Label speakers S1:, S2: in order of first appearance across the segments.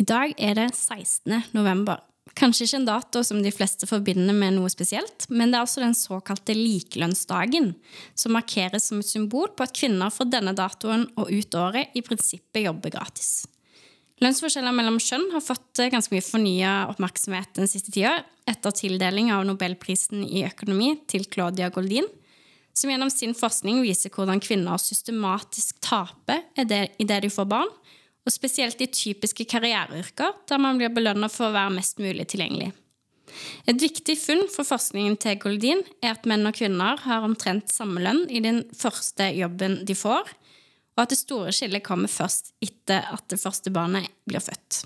S1: I dag er det 16. november. Kanskje ikke en dato som de fleste forbinder med noe spesielt, men det er altså den såkalte likelønnsdagen, som markeres som et symbol på at kvinner fra denne datoen og ut året i prinsippet jobber gratis. Lønnsforskjeller mellom kjønn har fått ganske mye fornya oppmerksomhet den siste tida etter tildeling av nobelprisen i økonomi til Claudia Goldin, som gjennom sin forskning viser hvordan kvinner systematisk taper idet de får barn, og spesielt i typiske karriereyrker, der man blir belønna for å være mest mulig tilgjengelig. Et viktig funn for forskningen til Goldin er at menn og kvinner har omtrent samme lønn i den første jobben de får, og at det store skillet kommer først etter at det første barnet blir født.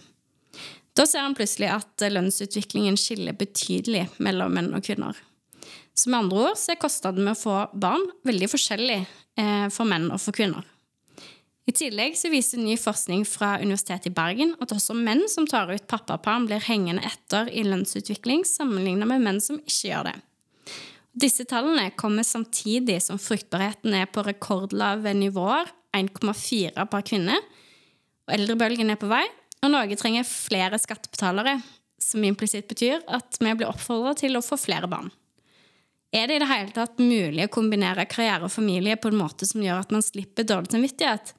S1: Da ser han plutselig at lønnsutviklingen skiller betydelig mellom menn og kvinner. Så med andre ord så er kostnaden med å få barn veldig forskjellig eh, for menn og for kvinner. I tillegg så viser ny forskning fra Universitetet i Bergen at også menn som tar ut pappaperm, blir hengende etter i lønnsutvikling sammenlignet med menn som ikke gjør det. Disse tallene kommer samtidig som fruktbarheten er på rekordlave nivåer, 1,4 per kvinne, og eldrebølgen er på vei, og Norge trenger flere skattebetalere, som implisitt betyr at vi blir oppfordret til å få flere barn. Er det i det hele tatt mulig å kombinere karriere og familie på en måte som gjør at man slipper dårlig samvittighet?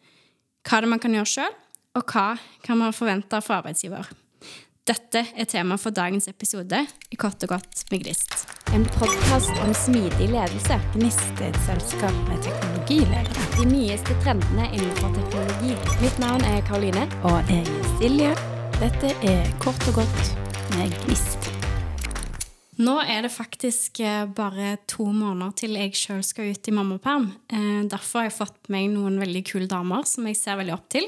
S1: Hva det man kan gjøre sjøl, og hva kan man forvente fra arbeidsgiver. Dette er tema for dagens episode i Kort og godt med Gnist.
S2: En podkast om smidig ledelse. Gnist er et selskap med teknologiledere. De nyeste trendene innenfor teknologi. Mitt navn er Karoline.
S3: Og jeg er Silje. Dette er Kort og godt med Gnist.
S1: Nå er det faktisk eh, bare to måneder til jeg sjøl skal ut i mammaperm. Eh, derfor har jeg fått meg noen veldig kule damer som jeg ser veldig opp til.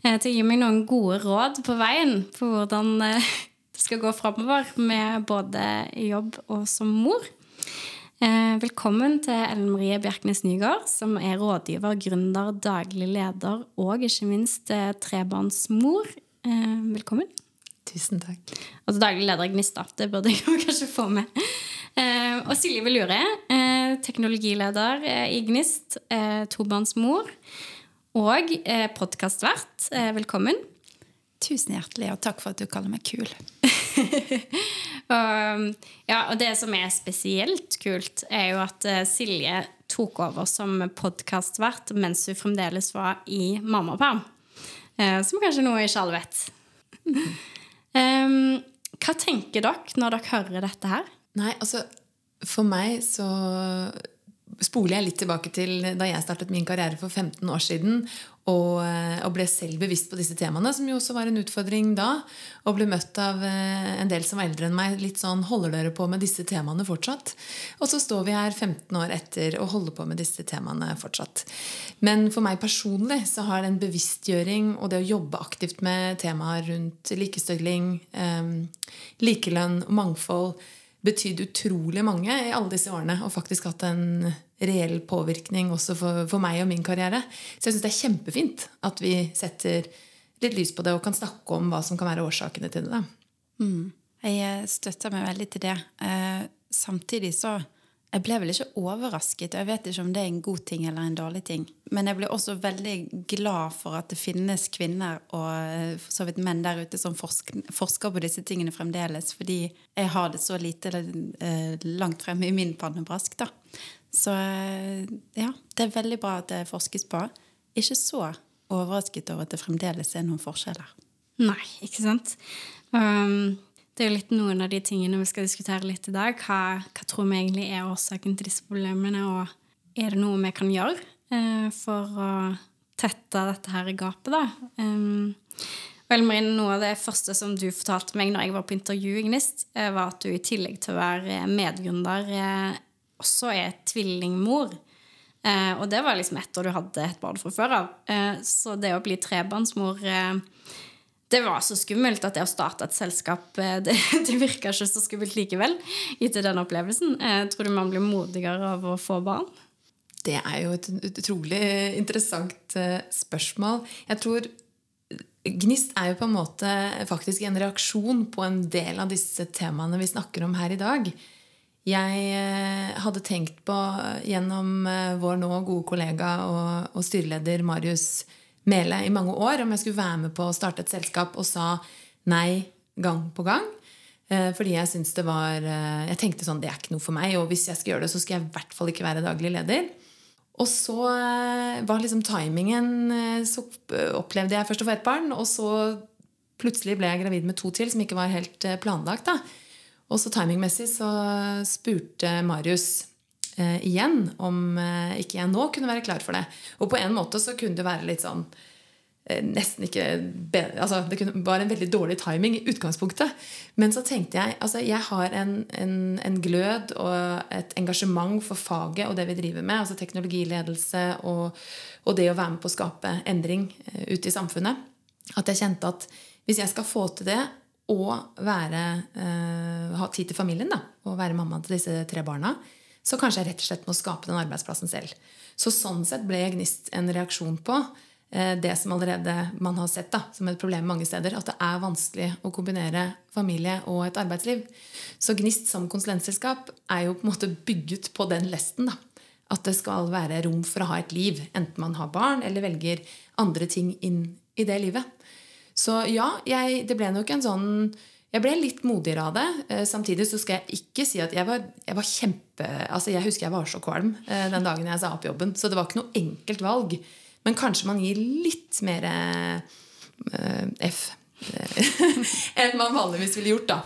S1: Eh, til å gi meg noen gode råd på veien på hvordan det skal gå framover med både jobb og som mor. Velkommen til Ellen Marie Bjerknes Nygaard, som er rådgiver, gründer, daglig leder og ikke minst trebarnsmor. Velkommen.
S3: Tusen takk.
S1: Altså daglig leder i Gnist, det burde jeg kanskje få med. Eh, og Silje Velure, eh, teknologileder eh, i Gnist, eh, tobarnsmor og podkastvert. Velkommen.
S3: Tusen hjertelig, og takk for at du kaller meg kul.
S1: og, ja, og det som er spesielt kult, er jo at Silje tok over som podkastvert mens hun fremdeles var i mammaperm. som kanskje noe ikke alle vet. Um, hva tenker dere når dere hører dette her?
S3: Nei, altså For meg så spoler jeg litt tilbake til da jeg startet min karriere for 15 år siden. Og, eh, og, ble selv bevisst på disse temaene, som jo også var en utfordring da. Og ble møtt av eh, en del som var eldre enn meg. litt sånn, Holder dere på med disse temaene fortsatt? Og så står vi her 15 år etter og holder på med disse temaene fortsatt. Men for meg personlig så har den bevisstgjøring og det å jobbe aktivt med temaer rundt likestilling, eh, likelønn og mangfold betydd utrolig mange i alle disse årene. Og faktisk hatt en reell påvirkning også for, for meg og min karriere. Så jeg syns det er kjempefint at vi setter litt lys på det og kan snakke om hva som kan være årsakene til det.
S2: Mm. Jeg støtter meg veldig til det. Eh, samtidig så jeg ble vel ikke overrasket. og Jeg vet ikke om det er en god ting eller en dårlig ting. Men jeg ble også veldig glad for at det finnes kvinner og eh, for så vidt menn der ute som forsker, på disse tingene fremdeles. Fordi jeg har det så lite eh, langt fremme i min pannebrask. da. Så eh, ja, det er veldig bra at det forskes på. Ikke så overrasket over at det fremdeles er noen forskjeller.
S1: Nei, ikke sant. Um, det er jo litt noen av de tingene vi skal diskutere litt i dag. Hva, hva tror vi egentlig er årsaken til disse problemene, og er det noe vi kan gjøre eh, for å tette dette her gapet, da? Um, Vel, Marin, noe av det første som du fortalte meg når jeg var på intervju i Gnist, eh, var at du i tillegg til å være medgründer eh, også er tvillingmor. Eh, og det var liksom etter du hadde et barn fra før av. Så det å bli trebarnsmor det var så skummelt at det å starte et selskap eh, Det, det virka ikke så skummelt likevel. etter den opplevelsen. Eh, tror du man blir modigere av å få barn?
S3: Det er jo et utrolig interessant eh, spørsmål. Jeg tror Gnist er jo på en måte faktisk en reaksjon på en del av disse temaene vi snakker om her i dag. Jeg hadde tenkt på gjennom vår nå gode kollega og, og styreleder Marius mele i mange år om jeg skulle være med på å starte et selskap, og sa nei gang på gang. Eh, fordi jeg syntes det var eh, Jeg tenkte sånn, det er ikke noe for meg. Og hvis jeg skal gjøre det, så skal jeg i hvert fall ikke være daglig leder. Og så eh, var liksom timingen Så opplevde jeg først å få et barn, og så plutselig ble jeg gravid med to til, som ikke var helt planlagt. da. Og så timingmessig så spurte Marius eh, igjen om eh, ikke jeg nå kunne være klar for det. Og på en måte så kunne det være litt sånn Eh, nesten ikke altså Det kunne, var en veldig dårlig timing i utgangspunktet. Men så tenkte jeg altså jeg har en, en, en, glød og et engasjement for faget og det vi driver med. altså Teknologiledelse og, og det å være med på å skape endring uh, ute i samfunnet. At jeg kjente at hvis jeg skal få til det og være, eh, ha tid til familien da, og være mamma til disse tre barna, så kanskje jeg rett og slett må skape den arbeidsplassen selv. Så sånn sett ble Gnist en reaksjon på Eh, det som allerede man har sett da, som et problem mange steder. At det er vanskelig å kombinere familie og et arbeidsliv. Så Gnist som konsulentselskap er jo på en måte bygget på den lesten. da. At det skal være rom for å ha et liv, enten man har barn eller velger andre ting inn i det livet. Så ja, jeg, det ble nok en sånn jeg ble litt modigere av det. Eh, samtidig så skal jeg ikke si at jeg var, jeg var kjempe altså Jeg husker jeg var så kvalm eh, den dagen jeg sa opp jobben. Så det var ikke noe enkelt valg. Men kanskje man gir litt mer uh, F enn man vanligvis ville gjort. da.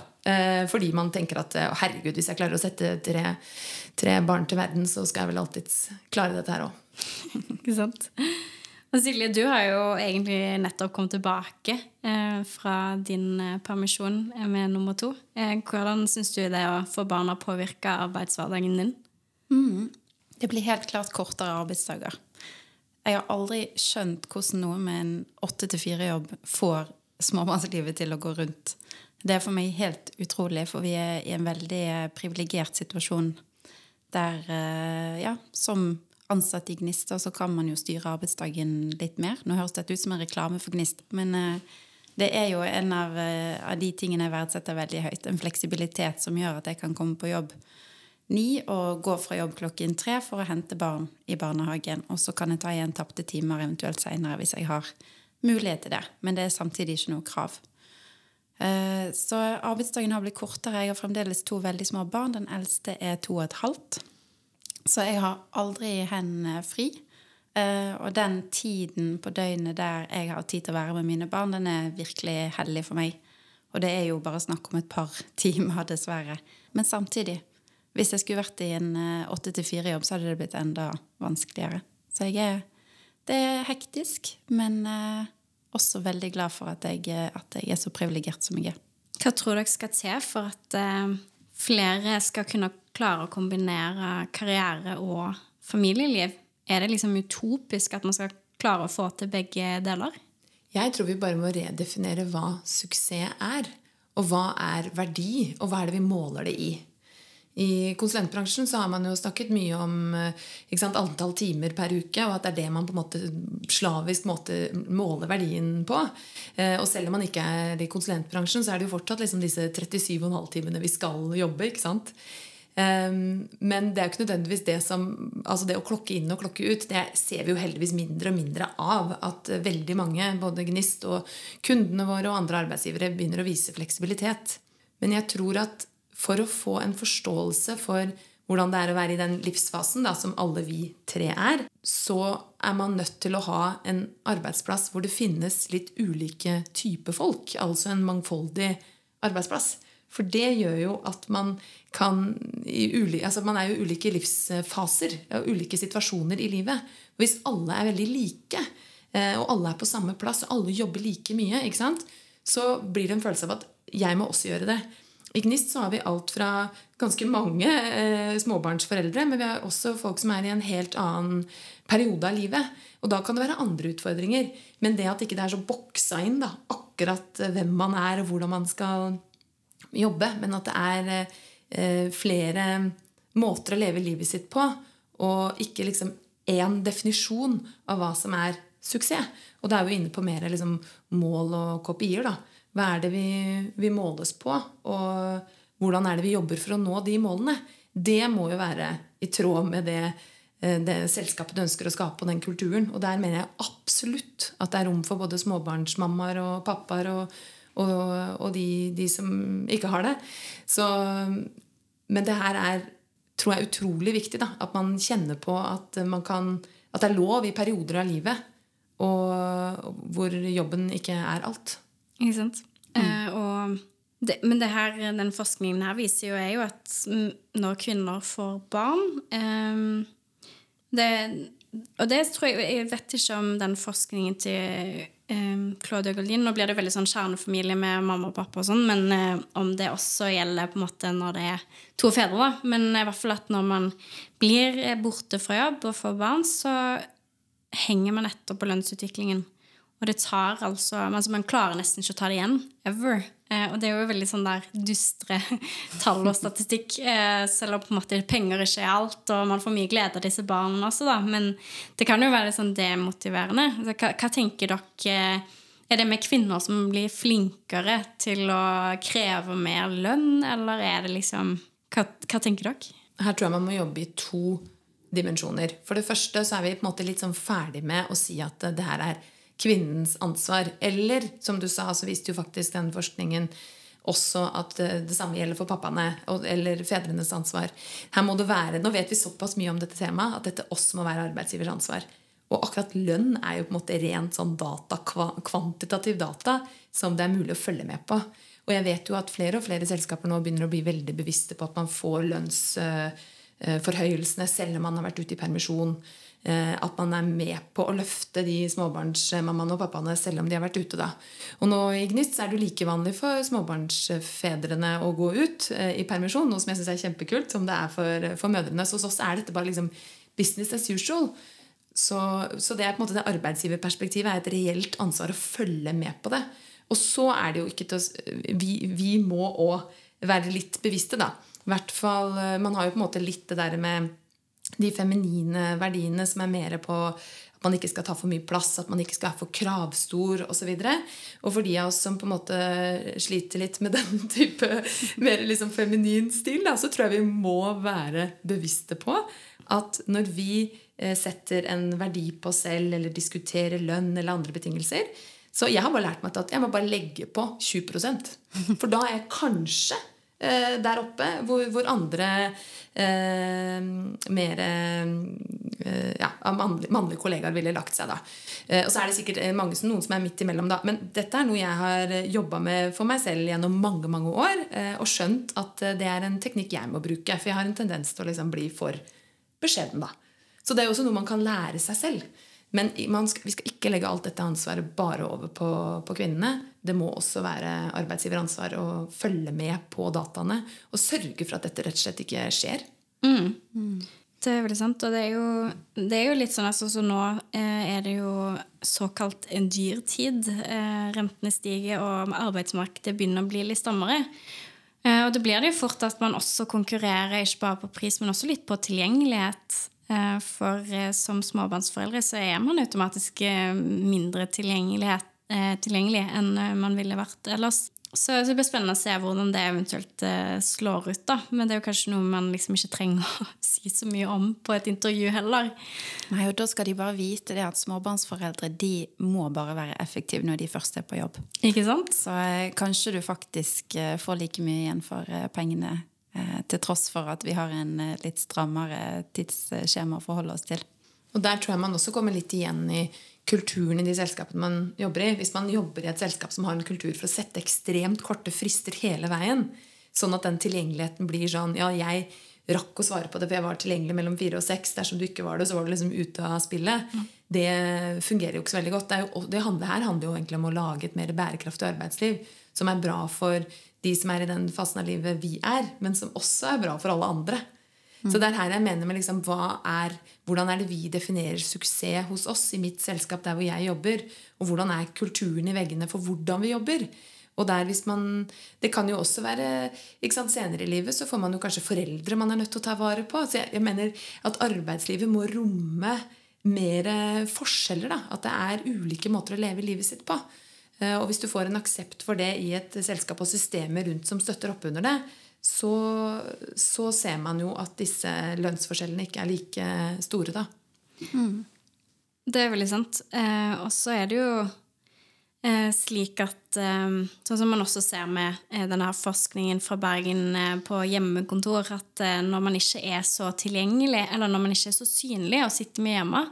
S3: Fordi man tenker at herregud, hvis jeg klarer å sette tre, tre, barn til verden, så skal jeg vel alltids klare dette her òg.
S1: Ikke sant? Og Silje, du har jo egentlig nettopp kommet tilbake eh, fra din eh, permisjon med nummer to. Eh, hvordan syns du det å få barna påvirke arbeidshverdagen din?
S2: Mm. Det blir helt klart kortere arbeidsdager. Jeg har aldri skjønt hvordan noe med en åtte til fire-jobb får småbarnslivet til å gå rundt. Det er for meg helt utrolig, for vi er i en veldig privilegert situasjon der, eh, ja, som ansatt i Gnist, så kan man jo styre arbeidsdagen litt mer. Nå høres dette ut som en reklame for Gnist, men eh, det er jo en av, eh, av de tingene jeg verdsetter veldig høyt. En fleksibilitet som gjør at jeg kan komme på jobb ni og gå fra jobb klokken tre for å hente barn i barnehagen. Og så kan jeg ta igjen tapte timer eventuelt seinere hvis jeg har mulighet til det. Men det er samtidig ikke noe krav. Eh, så arbeidsdagen har blitt kortere. Jeg har fremdeles to veldig små barn. Den eldste er to og et halvt. Så jeg har aldri henne fri. Eh, og den tiden på døgnet der jeg har tid til å være med mine barn, den er virkelig hellig for meg. Og det er jo bare snakk om et par timer, dessverre. Men samtidig hvis jeg skulle vært i en eh, åtte til fire-jobb, så hadde det blitt enda vanskeligere. Så jeg er, det er hektisk, men eh, også veldig glad for at jeg, at jeg er så privilegert som jeg er.
S1: Hva tror dere skal til for at flere skal kunne klare å kombinere karriere og familieliv? Er det liksom utopisk at man skal klare å få til begge deler?
S3: Jeg tror vi bare må redefinere hva suksess er. Og hva er verdi, og hva er det vi måler det i? I konsulentbransjen så har man jo snakket mye om eh, sant, antall timer per uke, og at det er det man på en måte slavisk måte måler verdien på. Eh, og selv om man ikke er i konsulentbransjen, så er det jo fortsatt liksom disse 37,5 timene vi skal jobbe. ikke sant? Um, men det er jo ikke nødvendigvis det som altså det å klokke inn og klokke ut, det ser vi jo heldigvis mindre og mindre av. At veldig mange, både Gnist og kundene våre og andre arbeidsgivere, begynner å vise fleksibilitet. Men jeg tror at for å få en forståelse for hvordan det er å være i den livsfasen da, som alle vi tre er, så er man nødt til å ha en arbeidsplass hvor det finnes litt ulike typer folk. Altså en mangfoldig arbeidsplass. For det gjør jo at man kan ulike, altså Man er jo ulike livsfaser og ulike situasjoner i livet. Hvis alle er veldig like, eh, og alle er på samme plass, og alle jobber like mye, så blir det en følelse av at jeg må også gjøre det. I Gnist så har vi alt fra ganske mange eh, småbarnsforeldre, men vi har også folk som er i en helt annen periode av livet. Og da kan det være andre utfordringer. Men det at ikke det er så boksa inn da, akkurat hvem man er, og hvordan man skal jobbe, men at det er eh, flere måter å leve livet sitt på, og ikke liksom én definisjon av hva som er suksess. Og da er vi inne på mer liksom, mål og kopier. da hva er det vi, vi måles på? Og hvordan er det vi jobber for å nå de målene? Det må jo være i tråd med det eh, det selskapet du ønsker å skape, og den kulturen. Og der mener jeg absolutt at det er rom for både småbarnsmammaer og pappaer og, og, og de, de, som ikke har det. Så, men det her er tror jeg, utrolig viktig. Da, at man kjenner på at, man kan, at det er lov i perioder av livet og, hvor jobben ikke er alt.
S1: Ikke sant. Mm. Eh, og det, men det her, den forskningen her viser jo, er jo at når kvinner får barn eh, det, Og det tror jeg Jeg vet ikke om den forskningen til eh, Claudia Goldin Nå blir det veldig sånn kjernefamilie med mamma og pappa, og sånn, men eh, om det også gjelder på en måte når det er to fedre. Men i hvert fall at når man blir borte fra jobb og får barn, så henger man etter på lønnsutviklingen. Og det tar altså, altså Man klarer nesten ikke å ta det igjen. Ever. Eh, og det er jo veldig sånn der dystre tall og statistikk. Eh, selv om på en måte penger ikke er alt, og man får mye glede av disse barna også, da. Men det kan jo være sånn demotiverende. Altså, hva, hva, tenker dere? Er det med kvinner som blir flinkere til å kreve mer lønn, eller er det liksom Hva, hva tenker dere?
S3: Her tror jeg man må jobbe i to dimensjoner. For det første så er vi på en måte litt sånn ferdig med å si at det her er kvinnens ansvar. Eller som du sa, så viste jo faktisk den forskningen også at det samme gjelder for pappaene eller fedrenes ansvar. Her må det være, Nå vet vi såpass mye om dette temaet at dette også må være arbeidsgivers ansvar. Og akkurat lønn er jo på en måte rent sånn data, kvantitativ data som det er mulig å følge med på. Og jeg vet jo at flere og flere selskaper nå begynner å bli veldig bevisste på at man får lønnsforhøyelsene selv om man har vært ute i permisjon. Eh, at man er med på å løfte de småbarnsmammaene og pappaene selv om de har vært ute. da. Og nå i Gnist er det jo like vanlig for småbarnsfedrene å gå ut eh, i permisjon, noe som jeg syns er kjempekult, som det er for, for mødrene. Så hos oss er dette bare liksom business as usual. Så, så det er på en måte det arbeidsgiverperspektivet er et reelt ansvar å følge med på det. Og så er det jo ikke til å Vi, vi må òg være litt bevisste, da. I hvert fall, eh, Man har jo på en måte litt det der med de feminine verdiene som er mer på at man ikke skal ta for mye plass, at man ikke skal være for kravstor osv. Og, så og for de av oss som på en måte sliter litt med den type mer liksom feminin stil, da, så tror jeg vi må være bevisste på at når vi eh, setter en verdi på oss selv eller diskuterer lønn eller andre betingelser Så jeg har bare lært meg at jeg må bare legge på 20% For da er jeg kanskje der oppe hvor, hvor andre eh, mer eh, ja, mannlige, mannlige, kollegaer ville lagt seg. da. Eh, og så er det sikkert mange som, noen som er midt imellom. da. Men dette er noe jeg har jobba med for meg selv gjennom mange mange år. Eh, og skjønt at det er en teknikk jeg må bruke. For jeg har en tendens til å liksom bli for beskjeden. da. Så det er også noe man kan lære seg selv. Men skal, vi skal ikke legge alt dette ansvaret bare over på, på kvinnene. Det må også være arbeidsgiveransvar å følge med på dataene og sørge for at dette rett og slett ikke skjer.
S1: Mm. Mm. Det er veldig sant. Og det er jo, det er jo litt sånn altså, så nå eh, er det jo såkalt en dyrtid. Eh, rentene stiger, og arbeidsmarkedet begynner å bli litt strammere. Eh, og det blir det jo fort at man også konkurrerer ikke bare på pris, men også litt på tilgjengelighet. Eh, for eh, som småbarnsforeldre så er man automatisk eh, tilgjengelig enn man ville vært ellers. Så det blir spennende å se hvordan det eventuelt slår ut. da. Men det er jo kanskje noe man liksom ikke trenger å si så mye om på et intervju heller.
S2: Nei, og Da skal de bare vite det at småbarnsforeldre de må bare være effektive når de først er på jobb.
S1: Ikke sant?
S2: Så kanskje du faktisk får like mye igjen for pengene Eh, til tross for at vi har en eh, litt strammere tidsskjema å forholde oss til.
S3: Og Der tror jeg man også kommer litt igjen i kulturen i de selskapene man jobber i. Hvis man jobber i et selskap som har en kultur for å sette ekstremt korte frister hele veien, sånn at den tilgjengeligheten blir sånn Ja, jeg rakk å svare på det, for jeg var tilgjengelig mellom fire og seks. Dersom du ikke var det, så var du liksom ute av spillet. Mm. Det fungerer jo ikke så veldig godt. Det, jo, det her handler jo egentlig om å lage et mer bærekraftig arbeidsliv som er bra for de som er i den fasen av livet vi er, men som også er bra for alle andre. Så det er her jeg mener med liksom, er, Hvordan er det vi definerer suksess hos oss i mitt selskap der hvor jeg jobber? Og hvordan er kulturen i veggene for hvordan vi jobber? Og der hvis man, Det kan jo også være sant, Senere i livet så får man jo kanskje foreldre man er nødt til å ta vare på. Så jeg, jeg mener at arbeidslivet må romme mer forskjeller. Da. At det er ulike måter å leve livet sitt på. Eh, og hvis du får en aksept for det i et selskap og systemer rundt som støtter opp under det, så, så ser man jo at disse lønnsforskjellene ikke er like store, da.
S1: Det er veldig sant. Eh, og så er det jo eh, slik at eh, Sånn som man også ser med eh, denne forskningen fra Bergen eh, på hjemmekontor, at eh, når man ikke er så tilgjengelig, eller når man ikke er så synlig og sitter med hjemme,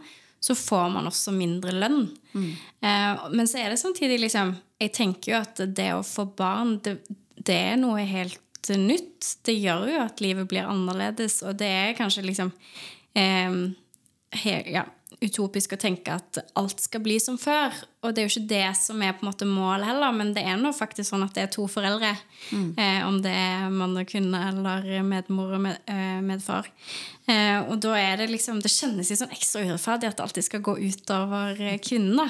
S1: så får man også mindre lønn. Eh, men så er det samtidig liksom Jeg tenker jo at det å få barn, det, det er noe helt nytt. Det gjør jo at livet blir annerledes, og det er kanskje liksom eh, he, ja, utopisk å tenke at alt skal bli som før. Og det er jo ikke det som er på en måte målet heller, men det er nå faktisk sånn at det er to foreldre. Eh, om det er mann og kvinne eller medmor og med, eh, medfar. Eh, og da er det liksom Det kjennes litt sånn ekstra urettferdig at det alltid skal gå utover eh, kvinnene.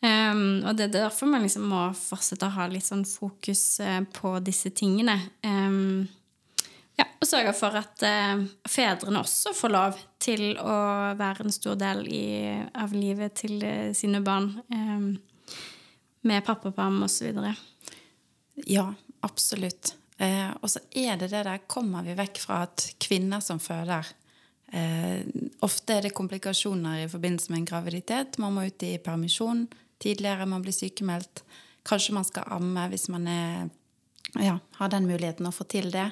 S1: Um, og det er derfor man liksom må fortsette å ha litt sånn fokus eh, på disse tingene. Um, ja, og sørge for at uh, fedrene også får lov til å være en stor del i, av livet til uh, sine barn. Um, med pappaperm osv.
S2: Ja, absolutt. Eh, og så er det det der Kommer vi vekk fra at kvinner som føder eh, Ofte er det komplikasjoner i forbindelse med en graviditet. Man må ut i permisjon tidligere, man blir sykemeldt. Kanskje man skal amme hvis man er, ja, har den muligheten å få til det.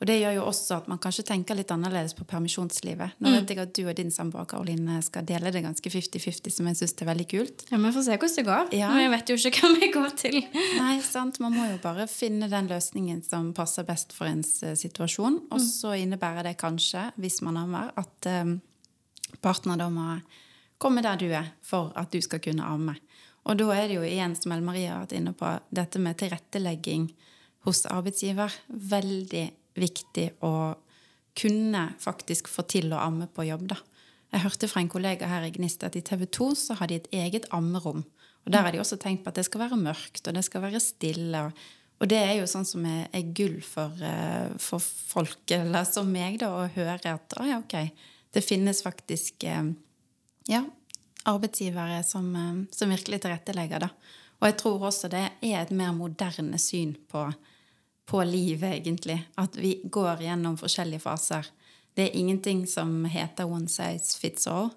S2: Og det gjør jo også at man kanskje tenker litt annerledes på permisjonslivet. Nå vet jeg at du og din samboer Karoline skal dele det ganske 50-50, som jeg syns er veldig kult.
S1: Ja, Vi får se hvordan det går.
S2: Ja.
S1: Men jeg vet jo ikke hva vi går til.
S2: Nei, sant. Man må jo bare finne den løsningen som passer best for ens eh, situasjon. Og så innebærer det kanskje, hvis man ammer, at eh, partner da må komme der du er for at du skal kunne amme. Og da er det jo igjen, som Elle Marie har vært inne på, dette med tilrettelegging hos arbeidsgiver. Veldig viktig å kunne faktisk få til å amme på jobb, da. Jeg hørte fra en kollega her i Gnist at i TV 2 så har de et eget ammerom. Og der har de også tenkt på at det skal være mørkt, og det skal være stille. Og, det er jo sånn som er, er gull for, eh, for folk, eller som meg, da, å høre at å ja, ok, det finnes faktisk eh, ja, arbeidsgivere som, eh, som virkelig tilrettelegger. Og jeg tror også det er et mer moderne syn på, på livet, egentlig. At vi går gjennom forskjellige faser. Det er ingenting som heter one size fits all.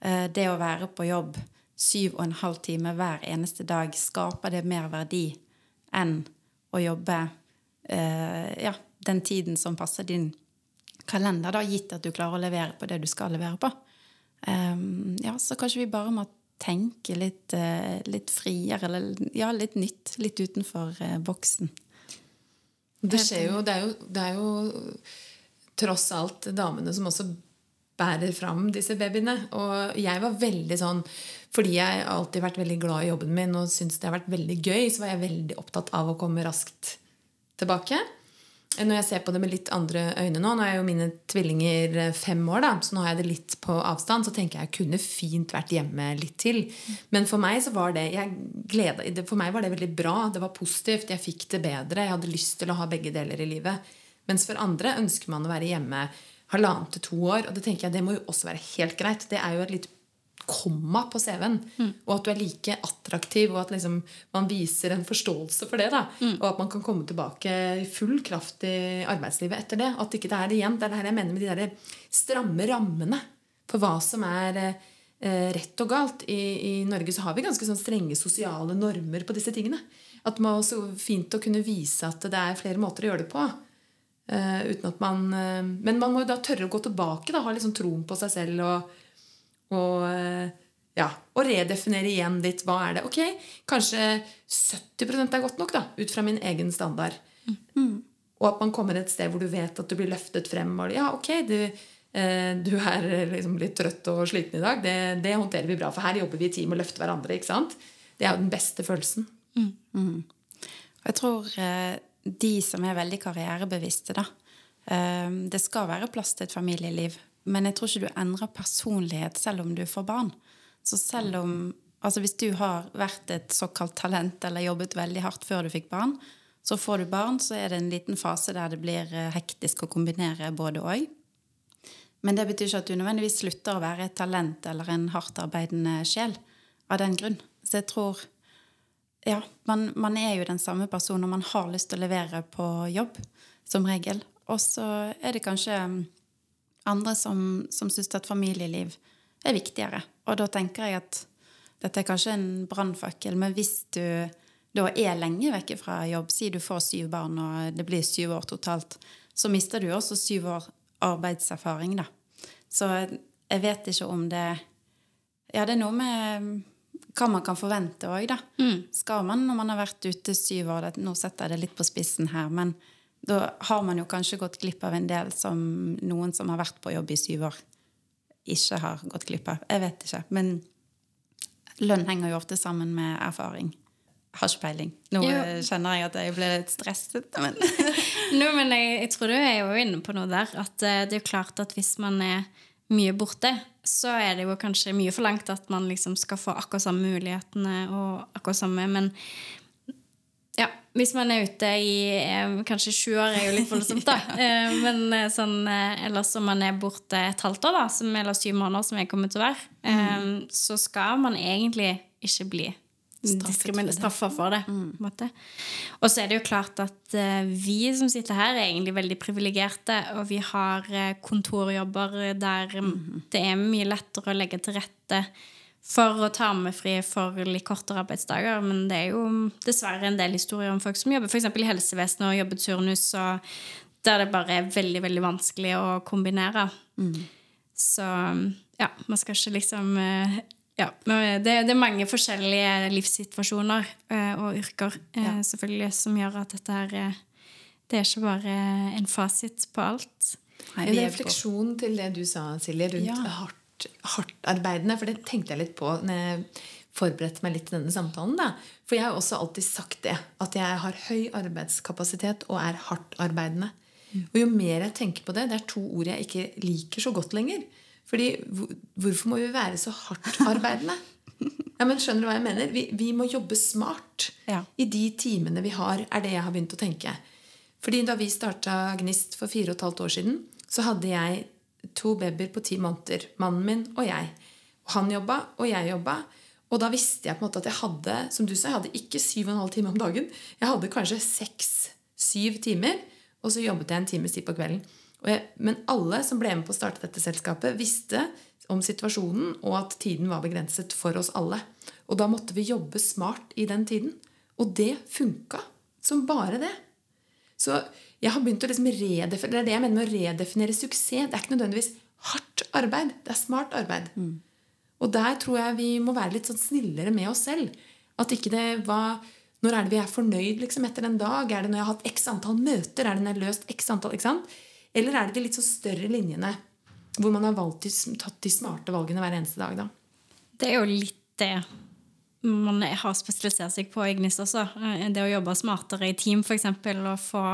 S2: Eh, Det å være på jobb syv og en halv time hver eneste dag, skaper det mer verdi enn å jobbe eh, ja, den tiden som passer din kalender, da, gitt at du klarer å levere på det du skal levere på. Um, ja, så kanskje vi bare må tenke litt, eh, litt friere, eller ja, litt nytt. Litt utenfor eh, boksen.
S3: Det skjer jo det, er jo det er jo tross alt damene som også bærer fram disse babyene. Og jeg var veldig sånn Fordi jeg har alltid vært veldig glad i jobben min og syntes det har vært veldig gøy, så var jeg veldig opptatt av å komme raskt tilbake. Når jeg ser på det med litt andre øyne nå Nå er jo mine tvillinger eh, fem år, da, så nå har jeg det litt på avstand. Så tenker jeg jeg kunne fint vært hjemme litt til. Men for meg var det gleda, For meg var det veldig bra. Det var positivt. Jeg fikk det bedre. Jeg hadde lyst til å ha begge deler i livet. Mens for andre ønsker man å være hjemme halvannet til to år. Og det tenker jeg det må jo også være helt greit. Det er jo et lite komma på CV-en. Og at du er like attraktiv, og at liksom man viser en forståelse for det. da Og at man kan komme tilbake i full kraft i arbeidslivet etter det. At ikke det er det igjen. Det er det her jeg mener med de der stramme rammene for hva som er eh, rett og galt. I, I Norge så har vi ganske sånn strenge sosiale normer på disse tingene. At det er også fint å kunne vise at det er flere måter å gjøre det på. Uh, uten at man uh, Men man må jo da tørre å gå tilbake. Da, ha liksom troen på seg selv og, og eh, ja, og redefinere igjen litt hva er det. Ok, kanskje 70 er godt nok, da, ut fra min egen standard. Og at man kommer et sted hvor du vet at du blir løftet frem. Og ja, ok, du, eh, du er liksom litt trøtt og sliten i dag. Det, det håndterer vi bra, for her jobber vi i team og løfter hverandre. ikke sant? Det er jo den beste følelsen.
S2: Og jeg tror eh, de som er veldig karrierebevisste, da eh, Det skal være plass til et familieliv, men jeg tror ikke du endrer personlighet selv om du får barn. Så selv om Altså hvis du har vært et såkalt talent eller jobbet veldig hardt før du fikk barn, så får du barn, så er det en liten fase der det blir eh, hektisk å kombinere både og. Men det betyr ikke at du nødvendigvis slutter å være et talent eller en hardtarbeidende sjel av den grunn. Så jeg tror ja, man, man er jo den samme personen, og man har lyst til å levere på jobb, som regel. Og så er det kanskje andre som, som syns at familieliv er viktigere. Og da tenker jeg at dette er kanskje en brannfakkel, men hvis du da er lenge vekke fra jobb, si du får syv barn og det blir syv år totalt, så mister du også syv år arbeidserfaring, da. Så jeg vet ikke om det Ja, det er noe med hva man kan forvente òg, da. Mm. Skal man, når man har vært ute syv år det, Nå setter jeg det litt på spissen her, men da har man jo kanskje gått glipp av en del som noen som har vært på jobb i syv år, ikke har gått glipp av. Jeg vet ikke. Men lønn henger jo ofte sammen med erfaring. Har ikke peiling. Nå jo. kjenner jeg at jeg ble litt stresset. Men,
S1: no, men jeg, jeg, tror du er jo inne på noe der. At eh, det er jo klart at hvis man er mye borte, så er det jo kanskje mye forlangt at man liksom skal få akkurat samme mulighetene og akkurat samme Men hvis man er ute i eh, kanskje sju år, er jo litt voldsomt, da. eh, men eh, sånn, ellers om man er borte et halvt år, da, som, eller syv måneder, som jeg kommer til å være, mm. så skal man egentlig ikke bli straffa for det. Mm. Og så er det jo klart at vi som sitter her, er egentlig veldig privilegerte. Og vi har kontorjobber der mm. det er mye lettere å legge til rette for å ta med fri for litt kortere arbeidsdager. Men det er jo dessverre en del historier om folk som jobber f.eks. i helsevesenet og jobber turnus, og der det bare er veldig, veldig vanskelig å kombinere. Mm. Så ja, man skal ikke liksom uh, ja, det, det, er mange forskjellige livssituasjoner uh, og yrker uh, ja. selvfølgelig som gjør at dette her Det er ikke bare en fasit på alt.
S3: Nei, en refleksjon til det du sa, Silje, rundt ja. hardt, hardtarbeidende. For det tenkte jeg litt på når jeg forberedte meg litt til denne samtalen. Da. For jeg har også alltid sagt det. At jeg har høy arbeidskapasitet og er hardtarbeidende. Mm. Og jo mer jeg tenker på det Det er to ord jeg ikke liker så godt lenger. Fordi hvorfor må vi være så hardt arbeidende? Ja, men Skjønner du hva jeg mener? Vi, vi må jobbe smart ja. i de timene vi har, er det jeg har begynt å tenke. Fordi Da vi starta Gnist for fire og et halvt år siden, så hadde jeg to babyer på ti måneder. Mannen min og jeg. Han jobba, og jeg jobba. Og da visste jeg på en måte at jeg hadde som du sa, jeg hadde ikke syv og en halv time om dagen. Jeg hadde kanskje seks-syv timer, og så jobbet jeg en times tid på kvelden. Jeg, men alle som ble med på å starte dette selskapet, visste om situasjonen, og at tiden var begrenset for oss alle. Og da måtte vi jobbe smart i den tiden. Og det funka som bare det. Så jeg har begynt å liksom redefinere, Det er det jeg mener med å redefinere suksess. Det er ikke nødvendigvis hardt arbeid. Det er smart arbeid. Mm. Og der tror jeg vi må være litt sånn snillere med oss selv. At ikke det var Når er det vi er fornøyd liksom, etter en dag? Er det når jeg har hatt x antall møter? Er det når jeg har løst x antall? ikke sant? Eller er det de litt så større linjene hvor man har valgt, tatt de smarte valgene hver eneste dag? da?
S1: Det er jo litt det man har spesialisert seg på i Gnist også. Eh, det å jobbe smartere i team, f.eks. Og få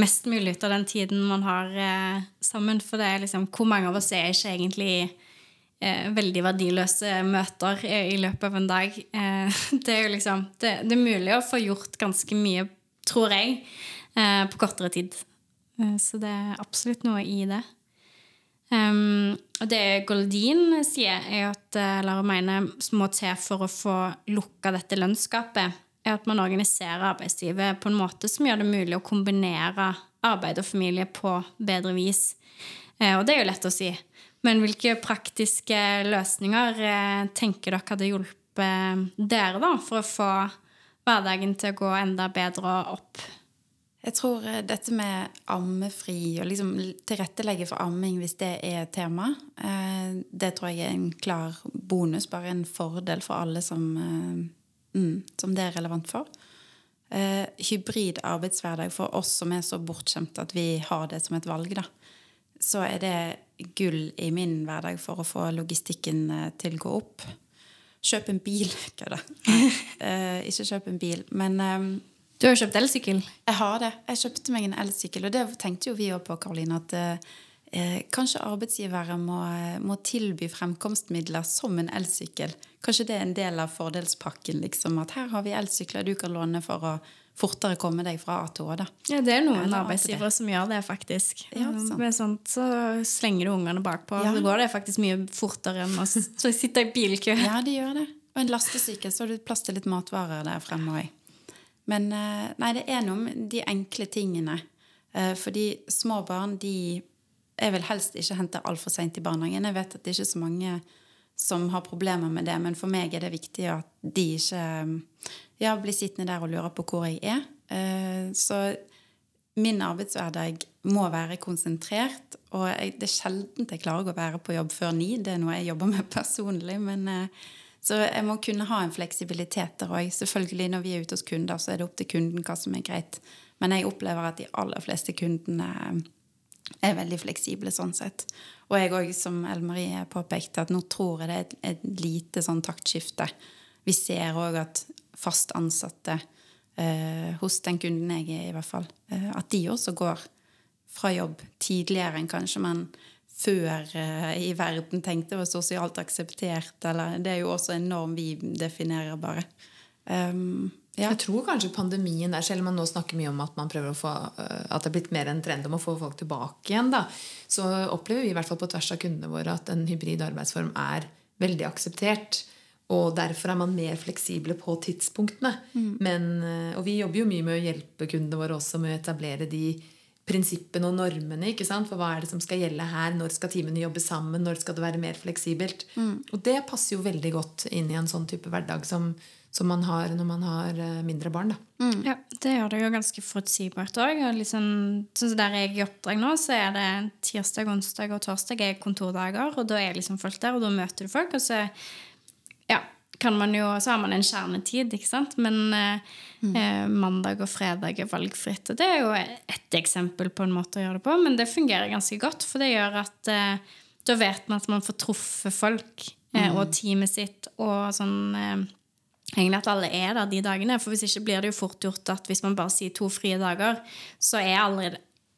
S1: mest mulig ut av den tiden man har eh, sammen. For det er liksom Hvor mange av oss er ikke egentlig eh, veldig verdiløse møter i, løpet av en dag? Det er jo liksom det, det, er mulig å få gjort ganske mye, tror jeg, på kortere tid. Så det er absolutt noe i det. Um, og det Goldin sier, er at eh, eller mener må til for å få lukka dette lønnsgapet, er at man organiserer arbeidslivet på en måte som gjør det mulig å kombinere arbeid og familie på bedre vis. Uh, og det er jo lett å si. Men hvilke praktiske løsninger uh, tenker dere hadde hjulpet dere da, for å få hverdagen til å gå enda bedre opp?
S2: Jeg tror eh, dette med ammefri og liksom tilrettelegge for amming hvis det er et tema, eh, det tror jeg er en klar bonus, bare en fordel for alle som, eh, mm, som det er relevant for. Hybrid arbeidshverdag for oss som er så bortskjemte at vi har det som et valg, da. Så er det gull i min hverdag for å få logistikken til å gå opp. Kjøp en bil. kødda. da? ikke kjøp en bil, men
S1: du har jo kjøpt elsykkel?
S2: Jeg har det. Jeg kjøpte meg en elsykkel. Og det tenkte jo vi òg på, Karoline, at eh, kanskje arbeidsgivere må, må, tilby fremkomstmidler som en elsykkel. Kanskje det er en del av fordelspakken. Liksom, at her har vi elsykler du kan låne for å fortere komme deg fra A til Å. Da.
S1: Ja, det er noen Eller arbeidsgivere som gjør det, faktisk. Ja, sant. Med sånt så slenger du ungene bakpå. Ja. Så går det faktisk mye fortere enn å sitte i bilkø.
S2: Ja, de gjør det. Og en lastesykkel, så har du plass til litt matvarer der fremme òg. Men eh, nei, det er noe med de enkle tingene. Eh, fordi små barn de Jeg vil helst ikke hente altfor seint i barnehagen. Jeg vet at det er ikke så mange som har problemer med det, men for meg er det viktig at de ikke ja, blir sittende der og lurer på hvor jeg er. Eh, så min arbeidshverdag må være konsentrert. Og det er sjelden jeg klarer å være på jobb før ni. Det er noe jeg jobber med personlig. Men, eh, så jeg må kunne ha en fleksibilitet der òg. Selvfølgelig, når vi er ute hos kunder, så er det opp til kunden hva som er greit. Men jeg opplever at de aller fleste kundene er veldig fleksible sånn sett. Og jeg òg, som Ellen Marie påpekte, at nå tror jeg det er et lite sånn taktskifte. Vi ser òg at fast ansatte eh, hos den kunden jeg er, i hvert fall, eh, at de også går fra jobb tidligere enn kanskje man før eh, i verden tenkte var sosialt akseptert. Eller, det er jo også en norm vi definerer, bare. Um,
S3: ja. Jeg tror kanskje pandemien der, selv om man nå snakker mye om at få, eh, at det er blitt mer en trend om å få folk tilbake igjen, da, så opplever vi i hvert fall på tvers av kundene våre at en hybrid arbeidsform er veldig akseptert. Og derfor er man mer fleksible på tidspunktene. Mm. Men, eh, og vi jobber jo mye med å hjelpe kundene våre også med å etablere de prinsippene og normene. ikke sant? For hva er det som skal gjelde her? Når skal timene jobbe sammen? Når skal det være mer fleksibelt? Mm. Og det passer jo veldig godt inn i en sånn type hverdag som, som man har når man har eh, mindre barn.
S1: Mm. Ja, Det gjør det jo ganske forutsigbart òg. Liksom, sånn der jeg er i oppdrag nå, så er det tirsdag, onsdag og torsdag er kontordager. Og da er liksom folk der, og da møter du folk. Og så, kan man jo, så har man en kjernetid, ikke sant. Men eh, mm. eh, mandag og fredag er valgfritt. Og det er jo ett eksempel på en måte å gjøre det på, men det fungerer ganske godt. For det gjør at eh, da vet man at man får truffet folk eh, mm. og teamet sitt og sånn egentlig at alle er der de dagene. For hvis ikke blir det jo fort gjort at hvis man bare sier to frie dager, så er alle,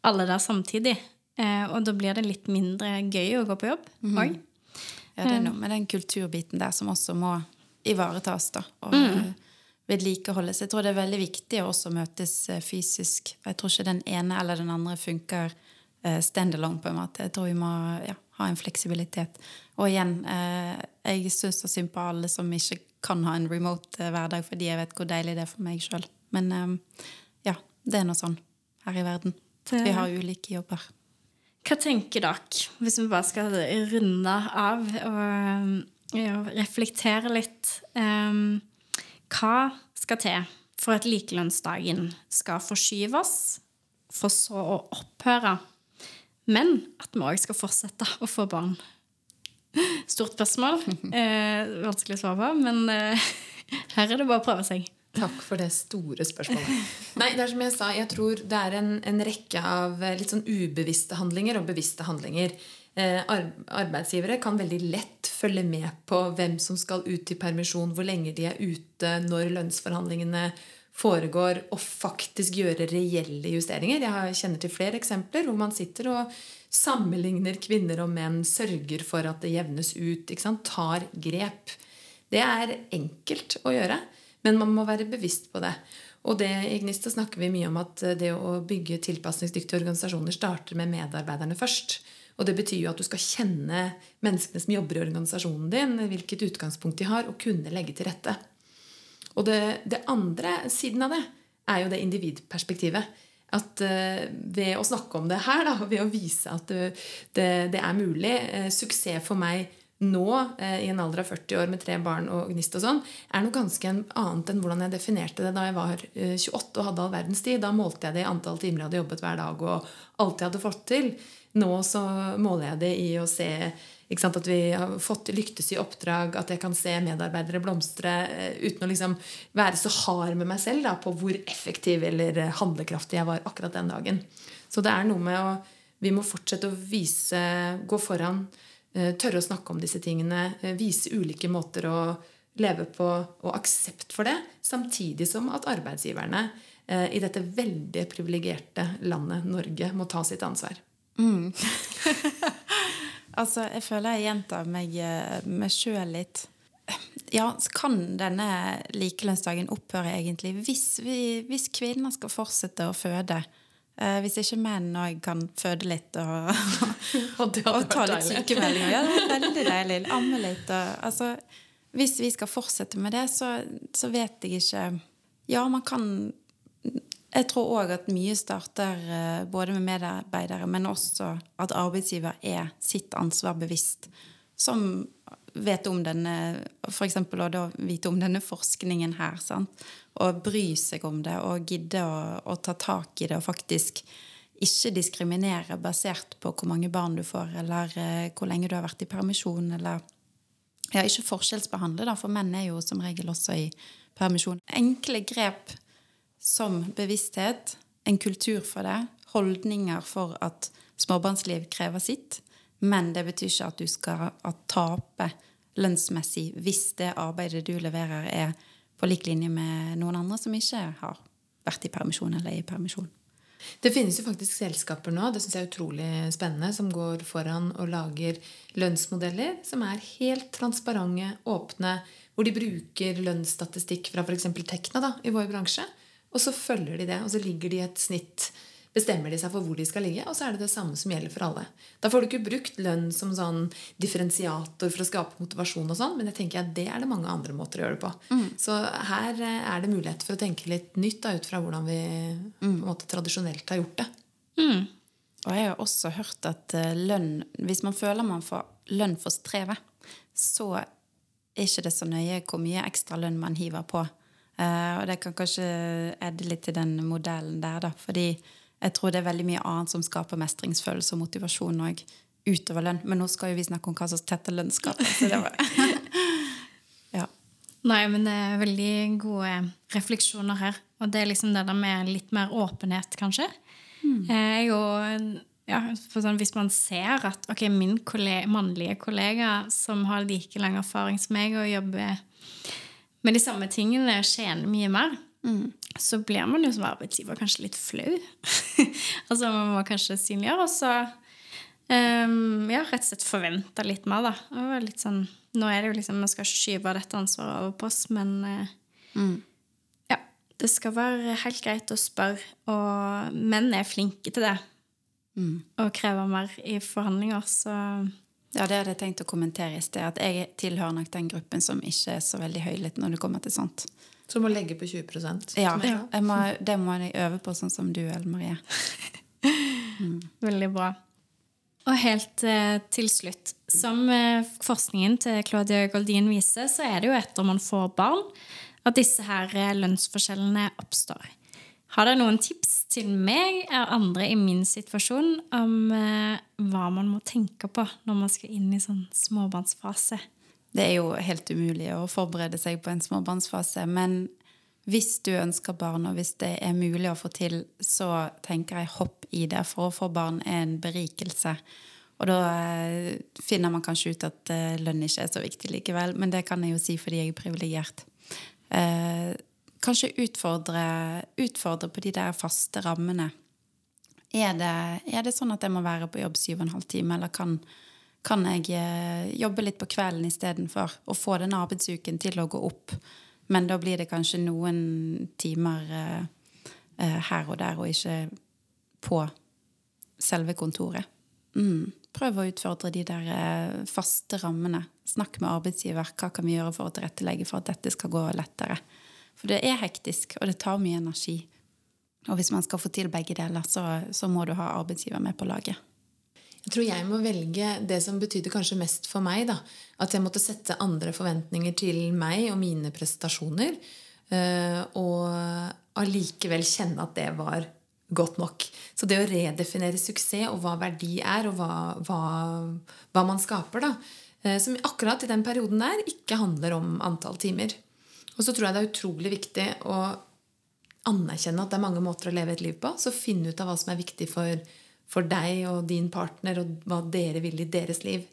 S1: alle der samtidig. Eh, og da blir det litt mindre gøy å gå på jobb òg. Mm.
S2: Ja, det er noe med den kulturbiten der som også må ivaretas. da, og mm. vedlikeholdes. Jeg tror det er veldig viktig å også møtes eh, fysisk. Jeg tror ikke den ene eller den andre funker standalone, stand alone, på en måte. Jeg tror vi må ja, ha en fleksibilitet. Og igjen, jeg syns så synd på alle som ikke kan ha en remote eh, hverdag fordi jeg vet hvor deilig det er for meg sjøl. Men ja, det er nå sånn her i verden. Vi har ulike jobber.
S1: Hva tenker dere, hvis vi bare skal runde av og, og reflektere litt um, Hva skal til for at likelønnsdagen skal forskyves, for så å opphøre, men at vi òg skal fortsette å få barn? Stort spørsmål. Eh, vanskelig å svare på, men eh, her er det bare å prøve seg.
S3: Takk for det store spørsmålet. Nei, det er som jeg sa, jeg tror det er en, en rekke av eh, litt sånn ubevisste handlinger og bevisste handlinger. Eh, arbeidsgivere kan veldig lett følge med på hvem som skal ut i permisjon, hvor lenge de er ute, når lønnsforhandlingene foregår, og faktisk gjøre reelle justeringer. Jeg kjenner til flere eksempler hvor man sitter og sammenligner kvinner og menn, sørger for at det jevnes ut, tar grep. Det er enkelt å gjøre, men man må være bevisst på det. Og det, I Gnista snakker vi mye om at det å bygge tilpasningsdyktige organisasjoner starter med medarbeiderne først. Og Det betyr jo at du skal kjenne menneskene som jobber i organisasjonen din, hvilket utgangspunkt de har, og kunne legge til rette. Og det, det andre siden av det er jo det individperspektivet at uh, ved å snakke om det her, da, ved å vise at det, det, er mulig uh, Suksess for meg nå, uh, i en alder av 40 år med tre barn og gnist og sånn, er noe ganske annet enn hvordan jeg definerte det da jeg var 28 og hadde all verdens tid. Da målte jeg det i antall timer jeg hadde jobbet hver dag og alt jeg hadde fått til. Nå så måler jeg det i å se at vi har fått lyktes i oppdrag, at jeg kan se medarbeidere blomstre eh, uten å liksom være så hard med meg selv da, på hvor effektiv eller eh, handlekraftig jeg var akkurat den dagen. Så det er noe med å Vi må fortsette å vise, gå foran, eh, tørre å snakke om disse tingene, vise ulike måter å leve på og aksept for det, samtidig som at arbeidsgiverne i dette veldig privilegerte landet Norge må ta sitt ansvar. Mm.
S2: Altså, jeg føler jeg gjentar meg, eh, meg sjøl litt. Ja, kan denne likelønnsdagen opphøre egentlig hvis, vi, hvis kvinner skal fortsette å føde? Eh, hvis ikke menn òg kan føde litt og, og, og ta litt sykemeldinger. Ja, det er veldig deilig. Amme litt. Og, altså, hvis vi skal fortsette med det, så, så vet jeg ikke Ja, man kan Jeg tror òg at mye starter eh, både med medarbeidere, men også at arbeidsgiver er sitt ansvar bevisst. Som vet om denne For eksempel da vite om denne forskningen her. Sant? Og bry seg om det og gidde å, å ta tak i det og faktisk ikke diskriminere basert på hvor mange barn du får, eller eh, hvor lenge du har vært i permisjon, eller ja, ikke forskjellsbehandle, da, for menn er jo som regel også i permisjon. Enkle grep som bevissthet, en kultur for det, holdninger for at småbarnsliv krever sitt, men det betyr ikke at du skal tape lønnsmessig hvis det arbeidet du leverer, er på lik linje med noen andre som ikke har vært i permisjon eller er i permisjon.
S3: Det finnes jo faktisk selskaper nå det synes jeg er utrolig spennende, som går foran og lager lønnsmodeller som er helt transparente, åpne, hvor de bruker lønnsstatistikk fra f.eks. Tekna da, i vår bransje. Og så følger de det, og så ligger de i et snitt bestemmer de seg for hvor de skal ligge, og så er det det samme som gjelder for alle. Da får du ikke brukt lønn som sånn differensiator for å skape motivasjon, og sånn, men jeg tenker at det er det mange andre måter å gjøre det på. Mm. Så her eh, er det mulighet for å tenke litt nytt da, ut fra hvordan vi mm. på en måte tradisjonelt har gjort det.
S2: Mm. Og jeg har også hørt at eh, lønn Hvis man føler man får lønn for strevet, så er ikke det så nøye hvor mye ekstra lønn man hiver på. Uh, og det kan kanskje edde litt til den modellen der, da. Fordi jeg tror det er veldig mye annet som skaper mestringsfølelse og motivasjon òg utover lønn. Men nå skal jo vi snakke om hva som tetter lønnsgapet. Så det var
S1: ja. Nei, men det er veldig gode refleksjoner her. Og det er liksom det der med litt mer åpenhet, kanskje. Mm. Jeg jo, ja, sånn, hvis man ser at ok, min kollega, mannlige kollega som har like lang erfaring som meg og jobber med de samme tingene, tjener mye mer, Mm. Så blir man jo som arbeidsgiver kanskje litt flau. altså Man må kanskje synliggjøre, og så um, ja, rett og slett forvente litt mer, da. Litt sånn, nå er det jo liksom, Vi skal ikke skyve dette ansvaret over på oss, men uh, mm. ja. Det skal være helt greit å spørre, og menn er flinke til det. Mm. Og krever mer i forhandlinger, så
S2: ja, det hadde jeg tenkt å kommentere i sted. At jeg tilhører nok den gruppen som ikke er så veldig høylytt når det kommer til sånt.
S3: Som å legge på 20 Ja.
S2: Ja. Må, det må jeg øve på, sånn som du, Ellen Marie.
S1: Mm. Veldig bra. Og helt eh, til slutt Som eh, forskningen til Claudia Goldin viser, så er det jo etter man får barn, at disse her eh, lønnsforskjellene oppstår. Har dere noen tips til meg og andre i min situasjon om eh, hva man må tenke på når man skal inn i sånn småbarnsfase?
S2: Det er jo helt umulig å forberede seg på en småbarnsfase. Men hvis du ønsker barn, og hvis det er mulig å få til, så tenker jeg hopp i det. For å få barn er en berikelse. Og da eh, finner man kanskje ut at eh, lønn ikke er så viktig likevel. Men det kan jeg jo si fordi jeg er privilegert. Eh, kanskje utfordre, utfordre, på de der faste rammene. Er det, er det sånn at jeg må være på jobb syv og en halv time, eller kan kan jeg eh, jobbe litt på kvelden istedenfor. Og få den arbeidsuken til å gå opp. Men da blir det kanskje noen timer eh, eh, her og der, og ikke på selve kontoret. Mm. Prøv å utfordre de der faste rammene. Snakk med arbeidsgiver. Hva kan vi gjøre for å tilrettelegge for at dette skal gå lettere? For det er hektisk, og det tar mye energi. Og hvis man skal få til begge deler, så, så må du ha arbeidsgiver med på laget.
S3: Jeg tror jeg må velge det som betydde kanskje mest for meg. Da. At jeg måtte sette andre forventninger til meg og mine prestasjoner. Eh, og allikevel kjenne at det var godt nok. Så det å redefinere suksess og hva verdi er, og hva, hva, hva man skaper, da, eh, som akkurat i den perioden der ikke handler om antall timer. Og så tror jeg det er utrolig viktig å anerkjenne at det er mange måter å leve et liv på. Så finne ut av hva som er viktig for for deg og din partner, og hva dere vil i deres liv.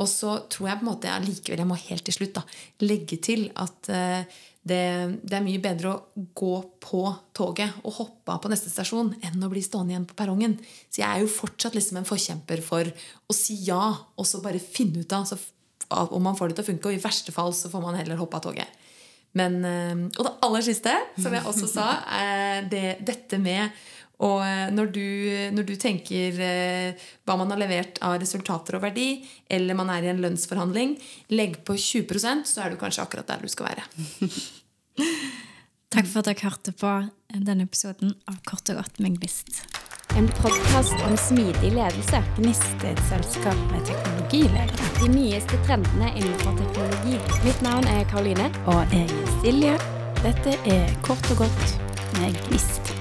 S3: Og så tror jeg på en måte allikevel jeg må helt til slutt da, legge til at uh, det, det, er mye bedre å gå på toget og hoppe av på neste stasjon enn å bli stående igjen på perrongen. Så jeg er jo fortsatt liksom en forkjemper for å si ja, og så bare finne ut av så, om man får det til å funke. Og i verste fall så får man heller hoppe av toget. Men, uh, og det aller siste, som jeg også sa, er det, dette med Og eh, når du, når du tenker eh, hva man har levert av resultater og verdi, eller man er i en lønnsforhandling, legg på 20% så er du kanskje akkurat der du skal være.
S1: Takk for at dere hørte på denne episoden av Kort og godt med Gnist.
S4: En podkast om smidig ledelse.
S2: Gnist er et selskap med teknologiledere.
S4: De nyeste trendene innenfor teknologi. Mitt navn er Karoline.
S2: Og jeg er Silje. Dette er Kort og godt med Gnist.